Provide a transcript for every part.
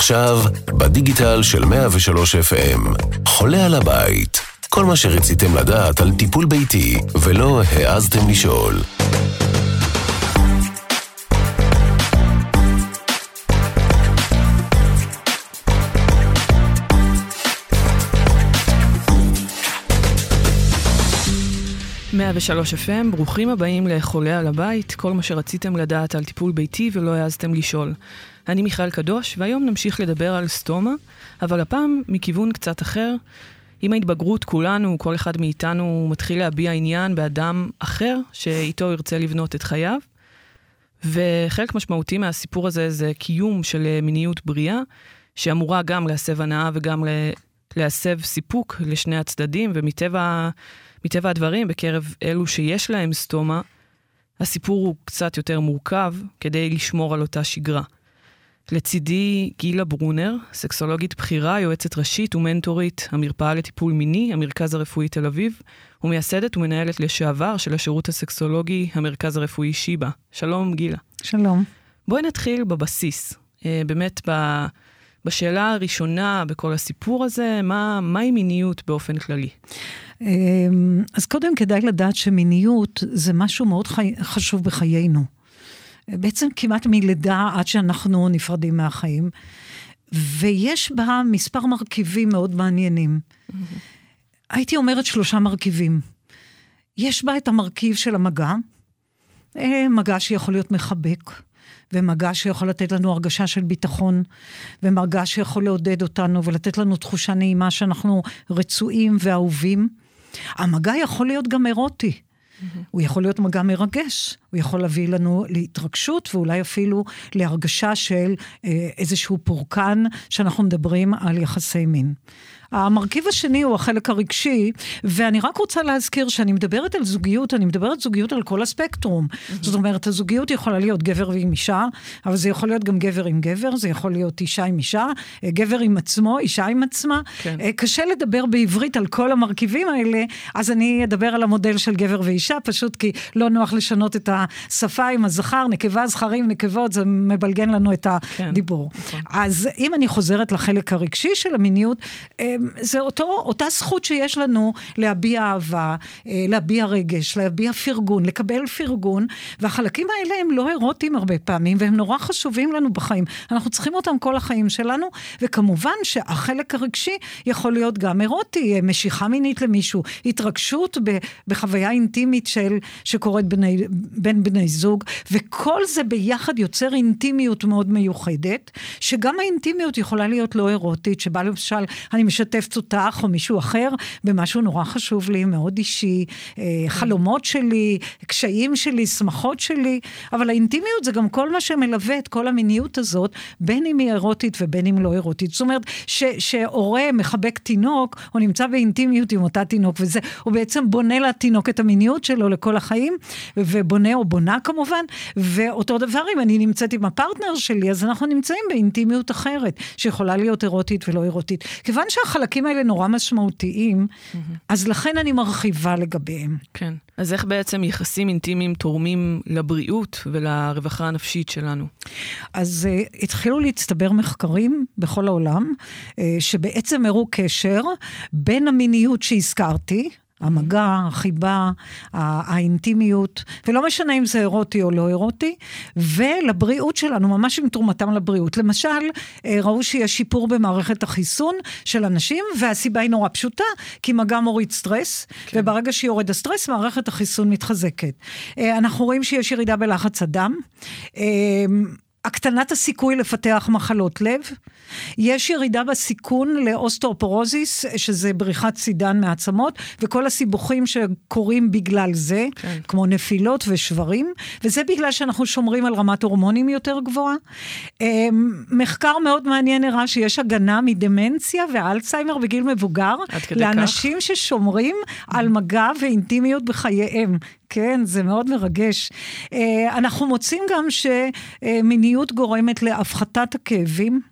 עכשיו, בדיגיטל של 103 FM, חולה על הבית. כל מה שרציתם לדעת על טיפול ביתי ולא העזתם לשאול. מאה ושלוש FM, ברוכים הבאים לחולה על הבית, כל מה שרציתם לדעת על טיפול ביתי ולא העזתם לשאול. אני מיכל קדוש, והיום נמשיך לדבר על סטומה, אבל הפעם מכיוון קצת אחר. עם ההתבגרות כולנו, כל אחד מאיתנו מתחיל להביע עניין באדם אחר, שאיתו ירצה לבנות את חייו. וחלק משמעותי מהסיפור הזה זה קיום של מיניות בריאה, שאמורה גם להסב הנאה וגם להסב סיפוק לשני הצדדים, ומטבע מטבע הדברים, בקרב אלו שיש להם סטומה, הסיפור הוא קצת יותר מורכב כדי לשמור על אותה שגרה. לצידי גילה ברונר, סקסולוגית בכירה, יועצת ראשית ומנטורית, המרפאה לטיפול מיני, המרכז הרפואי תל אביב, ומייסדת ומנהלת לשעבר של השירות הסקסולוגי, המרכז הרפואי שיבא. שלום, גילה. שלום. בואי נתחיל בבסיס. אה, באמת, ב... בשאלה הראשונה בכל הסיפור הזה, מה, מהי מיניות באופן כללי? אמ, אז קודם כדאי לדעת שמיניות זה משהו מאוד חי... חשוב בחיינו. בעצם כמעט מלידה עד שאנחנו נפרדים מהחיים. ויש בה מספר מרכיבים מאוד מעניינים. Mm-hmm. הייתי אומרת שלושה מרכיבים. יש בה את המרכיב של המגע, אה, מגע שיכול להיות מחבק, ומגע שיכול לתת לנו הרגשה של ביטחון, ומגע שיכול לעודד אותנו ולתת לנו תחושה נעימה שאנחנו רצויים ואהובים. המגע יכול להיות גם אירוטי. Mm-hmm. הוא יכול להיות מגע מרגש, הוא יכול להביא לנו להתרגשות ואולי אפילו להרגשה של אה, איזשהו פורקן שאנחנו מדברים על יחסי מין. המרכיב השני הוא החלק הרגשי, ואני רק רוצה להזכיר שאני מדברת על זוגיות, אני מדברת זוגיות על כל הספקטרום. Mm-hmm. זאת אומרת, הזוגיות יכולה להיות גבר ועם אישה, אבל זה יכול להיות גם גבר עם גבר, זה יכול להיות אישה עם אישה, גבר עם עצמו, אישה עם עצמה. כן. אה, קשה לדבר בעברית על כל המרכיבים האלה, אז אני אדבר על המודל של גבר ואישה, פשוט כי לא נוח לשנות את השפה עם הזכר, נקבה, זכרים, נקבות, זה מבלגן לנו את כן, הדיבור. כן, נכון. אז אם אני חוזרת לחלק הרגשי של המיניות, אה, זה אותו, אותה זכות שיש לנו להביע אהבה, אה, להביע רגש, להביע פרגון, לקבל פרגון, והחלקים האלה הם לא אירוטיים הרבה פעמים, והם נורא חשובים לנו בחיים. אנחנו צריכים אותם כל החיים שלנו, וכמובן שהחלק הרגשי יכול להיות גם אירוטי, אה, משיכה מינית למישהו, התרגשות בחוויה אינטימית של, שקורית בני, בין בני זוג, וכל זה ביחד יוצר אינטימיות מאוד מיוחדת, שגם האינטימיות יכולה להיות לא אירוטית, שבה למשל אני משתף משתפת אותך או מישהו אחר במשהו נורא חשוב לי, מאוד אישי, אה, חלומות שלי, קשיים שלי, שמחות שלי, אבל האינטימיות זה גם כל מה שמלווה את כל המיניות הזאת, בין אם היא אירוטית ובין אם לא אירוטית. זאת אומרת, שהורה מחבק תינוק, או נמצא באינטימיות עם אותה תינוק, וזה, הוא בעצם בונה לתינוק את המיניות שלו לכל החיים, ובונה או בונה כמובן, ואותו דבר אם אני נמצאת עם הפרטנר שלי, אז אנחנו נמצאים באינטימיות אחרת, שיכולה להיות אירוטית ולא אירוטית. כיוון שהחלקים... החלקים האלה נורא משמעותיים, mm-hmm. אז לכן אני מרחיבה לגביהם. כן. אז איך בעצם יחסים אינטימיים תורמים לבריאות ולרווחה הנפשית שלנו? אז uh, התחילו להצטבר מחקרים בכל העולם, uh, שבעצם הראו קשר בין המיניות שהזכרתי, המגע, החיבה, האינטימיות, ולא משנה אם זה אירוטי או לא אירוטי, ולבריאות שלנו, ממש עם תרומתם לבריאות. למשל, אה, ראו שיש שיפור במערכת החיסון של אנשים, והסיבה היא נורא פשוטה, כי מגע מוריד סטרס, כן. וברגע שיורד הסטרס, מערכת החיסון מתחזקת. אה, אנחנו רואים שיש ירידה בלחץ הדם. אה, הקטנת הסיכוי לפתח מחלות לב, יש ירידה בסיכון לאוסטאופורוזיס, שזה בריחת סידן מעצמות, וכל הסיבוכים שקורים בגלל זה, כן. כמו נפילות ושברים, וזה בגלל שאנחנו שומרים על רמת הורמונים יותר גבוהה. אמ, מחקר מאוד מעניין הראה שיש הגנה מדמנציה ואלצהיימר בגיל מבוגר, לאנשים כך? ששומרים על מגע ואינטימיות בחייהם. כן, זה מאוד מרגש. אה, אנחנו מוצאים גם שמיניות גורמת להפחתת הכאבים.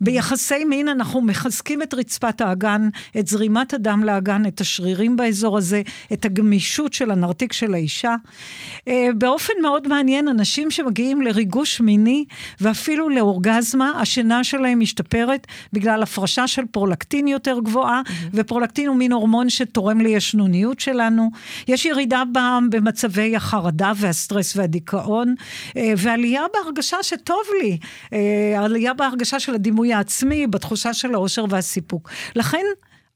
ביחסי מין אנחנו מחזקים את רצפת האגן, את זרימת הדם לאגן, את השרירים באזור הזה, את הגמישות של הנרתיק של האישה. אה, באופן מאוד מעניין, אנשים שמגיעים לריגוש מיני ואפילו לאורגזמה, השינה שלהם משתפרת בגלל הפרשה של פרולקטין יותר גבוהה, mm-hmm. ופרולקטין הוא מין הורמון שתורם לישנוניות שלנו. יש ירידה במצבי החרדה והסטרס והדיכאון, אה, ועלייה בהרגשה שטוב לי, אה, עלייה בהרגשה של הדימוי העצמי, בתחושה של האושר והסיפוק. לכן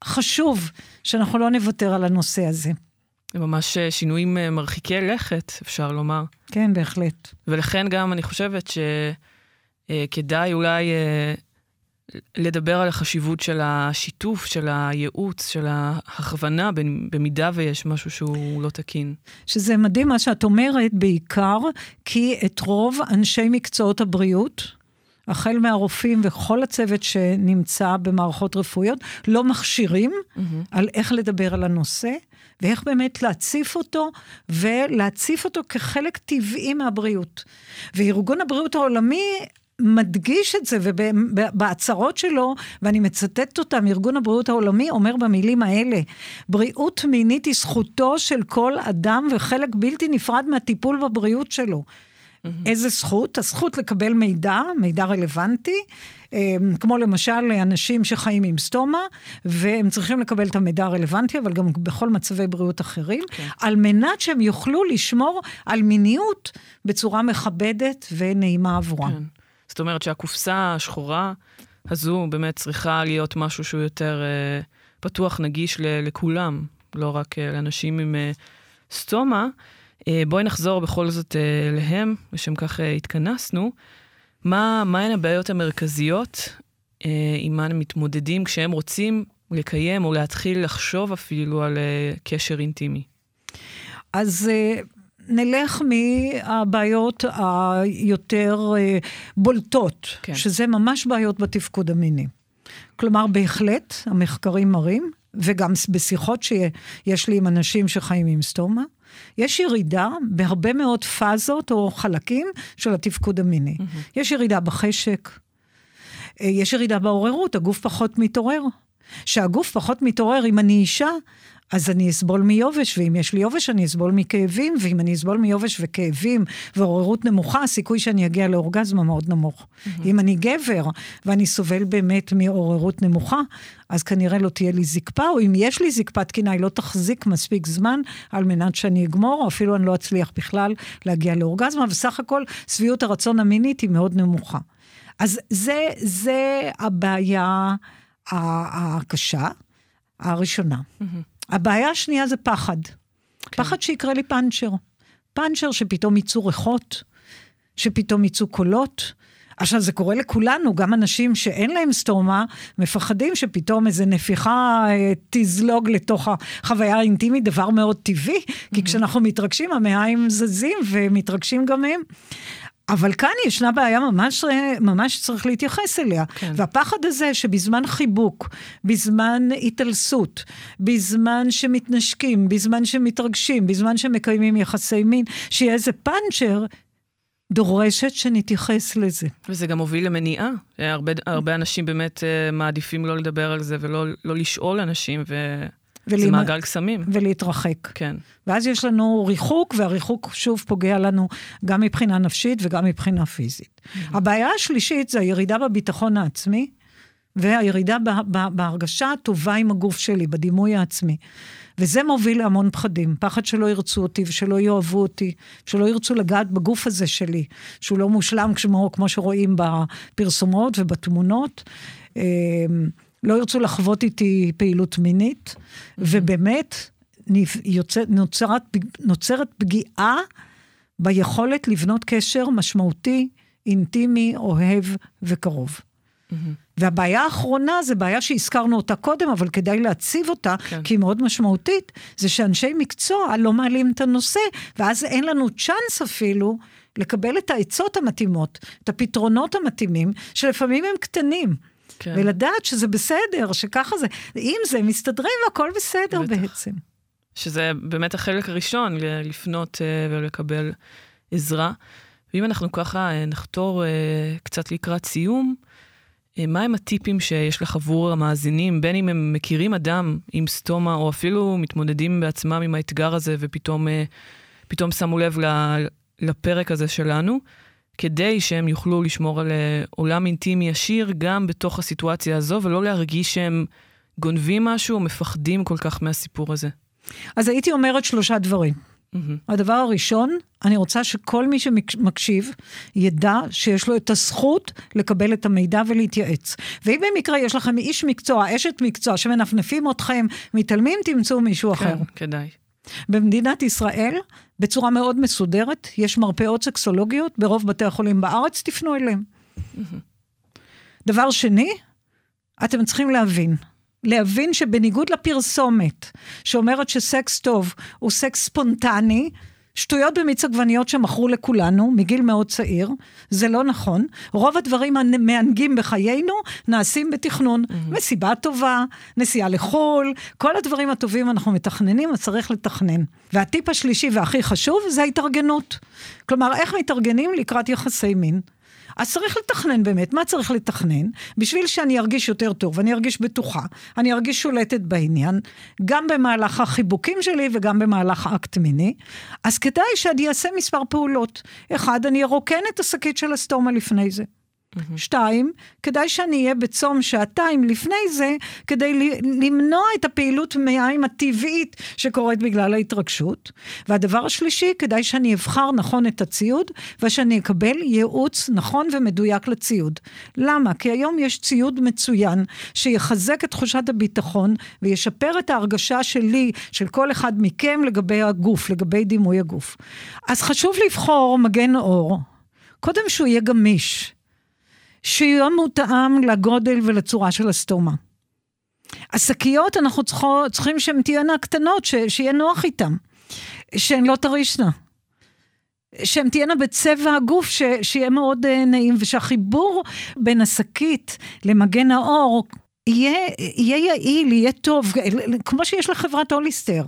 חשוב שאנחנו לא נוותר על הנושא הזה. זה ממש אה, שינויים אה, מרחיקי לכת, אפשר לומר. כן, בהחלט. ולכן גם אני חושבת שכדאי אה, אולי לדבר על החשיבות של השיתוף, של הייעוץ, של ההכוונה, במידה ויש משהו שהוא לא תקין. שזה מדהים מה שאת אומרת, בעיקר כי את רוב אנשי מקצועות הבריאות, החל מהרופאים וכל הצוות שנמצא במערכות רפואיות, לא מכשירים mm-hmm. על איך לדבר על הנושא, ואיך באמת להציף אותו, ולהציף אותו כחלק טבעי מהבריאות. וארגון הבריאות העולמי מדגיש את זה, ובהצהרות שלו, ואני מצטטת אותם, ארגון הבריאות העולמי אומר במילים האלה, בריאות מינית היא זכותו של כל אדם וחלק בלתי נפרד מהטיפול בבריאות שלו. Mm-hmm. איזה זכות? הזכות לקבל מידע, מידע רלוונטי, אמ, כמו למשל אנשים שחיים עם סטומה, והם צריכים לקבל את המידע הרלוונטי, אבל גם בכל מצבי בריאות אחרים, okay. כן. על מנת שהם יוכלו לשמור על מיניות בצורה מכבדת ונעימה עבורם. כן. זאת אומרת שהקופסה השחורה הזו באמת צריכה להיות משהו שהוא יותר אה, פתוח, נגיש ל- לכולם, לא רק אה, לאנשים עם אה, סטומה. אה, בואי נחזור בכל זאת אה, להם, לשם כך אה, התכנסנו. מה, מהן הבעיות המרכזיות מה הם מתמודדים כשהם רוצים לקיים או להתחיל לחשוב אפילו על קשר אינטימי? אז נלך מהבעיות היותר בולטות, כן. שזה ממש בעיות בתפקוד המיני. כלומר, בהחלט, המחקרים מראים, וגם בשיחות שיש לי עם אנשים שחיים עם סטומה, יש ירידה בהרבה מאוד פאזות או חלקים של התפקוד המיני. Mm-hmm. יש ירידה בחשק, אה, יש ירידה בעוררות, הגוף פחות מתעורר. שהגוף פחות מתעורר, אם אני אישה, אז אני אסבול מיובש, ואם יש לי יובש אני אסבול מכאבים, ואם אני אסבול מיובש וכאבים ועוררות נמוכה, הסיכוי שאני אגיע לאורגזמה מאוד נמוך. Mm-hmm. אם אני גבר ואני סובל באמת מעוררות נמוכה, אז כנראה לא תהיה לי זקפה, או אם יש לי זקפה תקינה, היא לא תחזיק מספיק זמן על מנת שאני אגמור, או אפילו אני לא אצליח בכלל להגיע לאורגזמה, וסך הכל שביעות הרצון המינית היא מאוד נמוכה. אז זה, זה הבעיה הקשה הראשונה. Mm-hmm. הבעיה השנייה זה פחד. כן. פחד שיקרה לי פאנצ'ר. פאנצ'ר שפתאום יצאו ריחות, שפתאום יצאו קולות. עכשיו, זה קורה לכולנו, גם אנשים שאין להם סטומה, מפחדים שפתאום איזה נפיחה אה, תזלוג לתוך החוויה האינטימית, דבר מאוד טבעי, כי mm-hmm. כשאנחנו מתרגשים, המעיים זזים ומתרגשים גם הם. אבל כאן ישנה בעיה ממש, ממש צריך להתייחס אליה. כן. והפחד הזה שבזמן חיבוק, בזמן התעלסות, בזמן שמתנשקים, בזמן שמתרגשים, בזמן שמקיימים יחסי מין, שיהיה איזה פאנצ'ר, דורשת שנתייחס לזה. וזה גם מוביל למניעה. הרבה, הרבה אנשים באמת אה, מעדיפים לא לדבר על זה ולא לא לשאול אנשים, ו... ולהימ... זה מעגל קסמים. ולהתרחק. כן. ואז יש לנו ריחוק, והריחוק שוב פוגע לנו גם מבחינה נפשית וגם מבחינה פיזית. Mm-hmm. הבעיה השלישית זה הירידה בביטחון העצמי, והירידה בהרגשה הטובה עם הגוף שלי, בדימוי העצמי. וזה מוביל להמון פחדים, פחד שלא ירצו אותי ושלא יאהבו אותי, שלא ירצו לגעת בגוף הזה שלי, שהוא לא מושלם כמו, כמו שרואים בפרסומות ובתמונות. לא ירצו לחוות איתי פעילות מינית. ובאמת יוצא, נוצרת, נוצרת פגיעה ביכולת לבנות קשר משמעותי, אינטימי, אוהב וקרוב. והבעיה האחרונה זה בעיה שהזכרנו אותה קודם, אבל כדאי להציב אותה, כן. כי היא מאוד משמעותית, זה שאנשי מקצוע לא מעלים את הנושא, ואז אין לנו צ'אנס אפילו לקבל את העצות המתאימות, את הפתרונות המתאימים, שלפעמים הם קטנים. כן. ולדעת שזה בסדר, שככה זה, אם זה מסתדרים והכל בסדר בטח. בעצם. שזה באמת החלק הראשון, לפנות uh, ולקבל עזרה. ואם אנחנו ככה uh, נחתור uh, קצת לקראת סיום, אה, מהם הטיפים שיש לך עבור המאזינים, בין אם הם מכירים אדם עם סטומה, או אפילו מתמודדים בעצמם עם האתגר הזה, ופתאום פתאום שמו לב לפרק הזה שלנו, כדי שהם יוכלו לשמור על עולם אינטימי ישיר גם בתוך הסיטואציה הזו, ולא להרגיש שהם גונבים משהו או מפחדים כל כך מהסיפור הזה. אז הייתי אומרת שלושה דברים. Mm-hmm. הדבר הראשון, אני רוצה שכל מי שמקשיב ידע שיש לו את הזכות לקבל את המידע ולהתייעץ. ואם במקרה יש לכם איש מקצוע, אשת מקצוע, שמנפנפים אתכם, מתעלמים, תמצאו מישהו כן, אחר. כן, כדאי. במדינת ישראל, בצורה מאוד מסודרת, יש מרפאות סקסולוגיות ברוב בתי החולים בארץ, תפנו אליהם. דבר שני, אתם צריכים להבין, להבין שבניגוד לפרסומת, שאומרת שסקס טוב הוא סקס ספונטני, שטויות במיץ עגבניות שמכרו לכולנו מגיל מאוד צעיר, זה לא נכון. רוב הדברים המענגים בחיינו נעשים בתכנון. Mm-hmm. מסיבה טובה, נסיעה לחו"ל, כל הדברים הטובים אנחנו מתכננים, אז צריך לתכנן. והטיפ השלישי והכי חשוב זה ההתארגנות. כלומר, איך מתארגנים לקראת יחסי מין. אז צריך לתכנן באמת, מה צריך לתכנן? בשביל שאני ארגיש יותר טוב, אני ארגיש בטוחה, אני ארגיש שולטת בעניין, גם במהלך החיבוקים שלי וגם במהלך האקט מיני, אז כדאי שאני אעשה מספר פעולות. אחד, אני ארוקן את השקית של הסטומה לפני זה. Mm-hmm. שתיים, כדאי שאני אהיה בצום שעתיים לפני זה, כדי למנוע את הפעילות מים הטבעית שקורית בגלל ההתרגשות. והדבר השלישי, כדאי שאני אבחר נכון את הציוד, ושאני אקבל ייעוץ נכון ומדויק לציוד. למה? כי היום יש ציוד מצוין, שיחזק את תחושת הביטחון, וישפר את ההרגשה שלי, של כל אחד מכם, לגבי הגוף, לגבי דימוי הגוף. אז חשוב לבחור מגן אור. קודם שהוא יהיה גמיש. שיהיה מותאם לגודל ולצורה של הסטומה. השקיות, אנחנו צריכו, צריכים שהן תהיינה קטנות, ש, שיהיה נוח איתן, שהן לא תרישנה. שהן תהיינה בצבע הגוף, ש, שיהיה מאוד uh, נעים, ושהחיבור בין השקית למגן האור יהיה, יהיה יעיל, יהיה טוב, כמו שיש לחברת הוליסטר.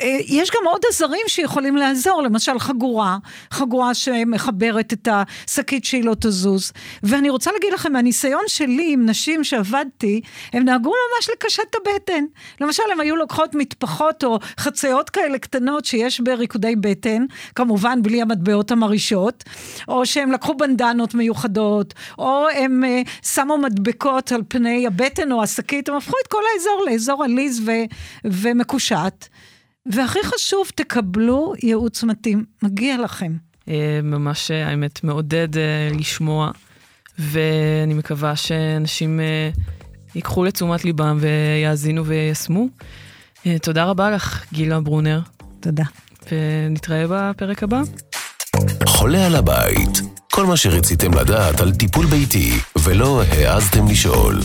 אה, יש גם עוד עזרים שיכולים לעזור, למשל חגורה, חגורה שמחברת את השקית שהיא לא תזוז. ואני רוצה להגיד לכם, מהניסיון שלי עם נשים שעבדתי, הם נהגו ממש לקשט את הבטן. למשל, הם היו לוקחות מטפחות או חציות כאלה קטנות שיש בריקודי בטן, כמובן בלי המטבעות המרעישות, או שהם לקחו בנדנות מיוחדות, או הם uh, שמו מדבקות על פני הבטן או השקית, הם הפכו את כל האזור לאזור עליז ו- ומקושט. והכי חשוב, תקבלו ייעוץ מתאים, מגיע לכם. אה, ממש, אה, האמת, מעודד אה, לשמוע, ואני מקווה שאנשים ייקחו לתשומת ליבם ויאזינו ויישמו. תודה רבה לך, גילה ברונר. תודה. ונתראה בפרק הבא. חולה על הבית, כל מה שרציתם לדעת על טיפול ביתי ולא העזתם לשאול.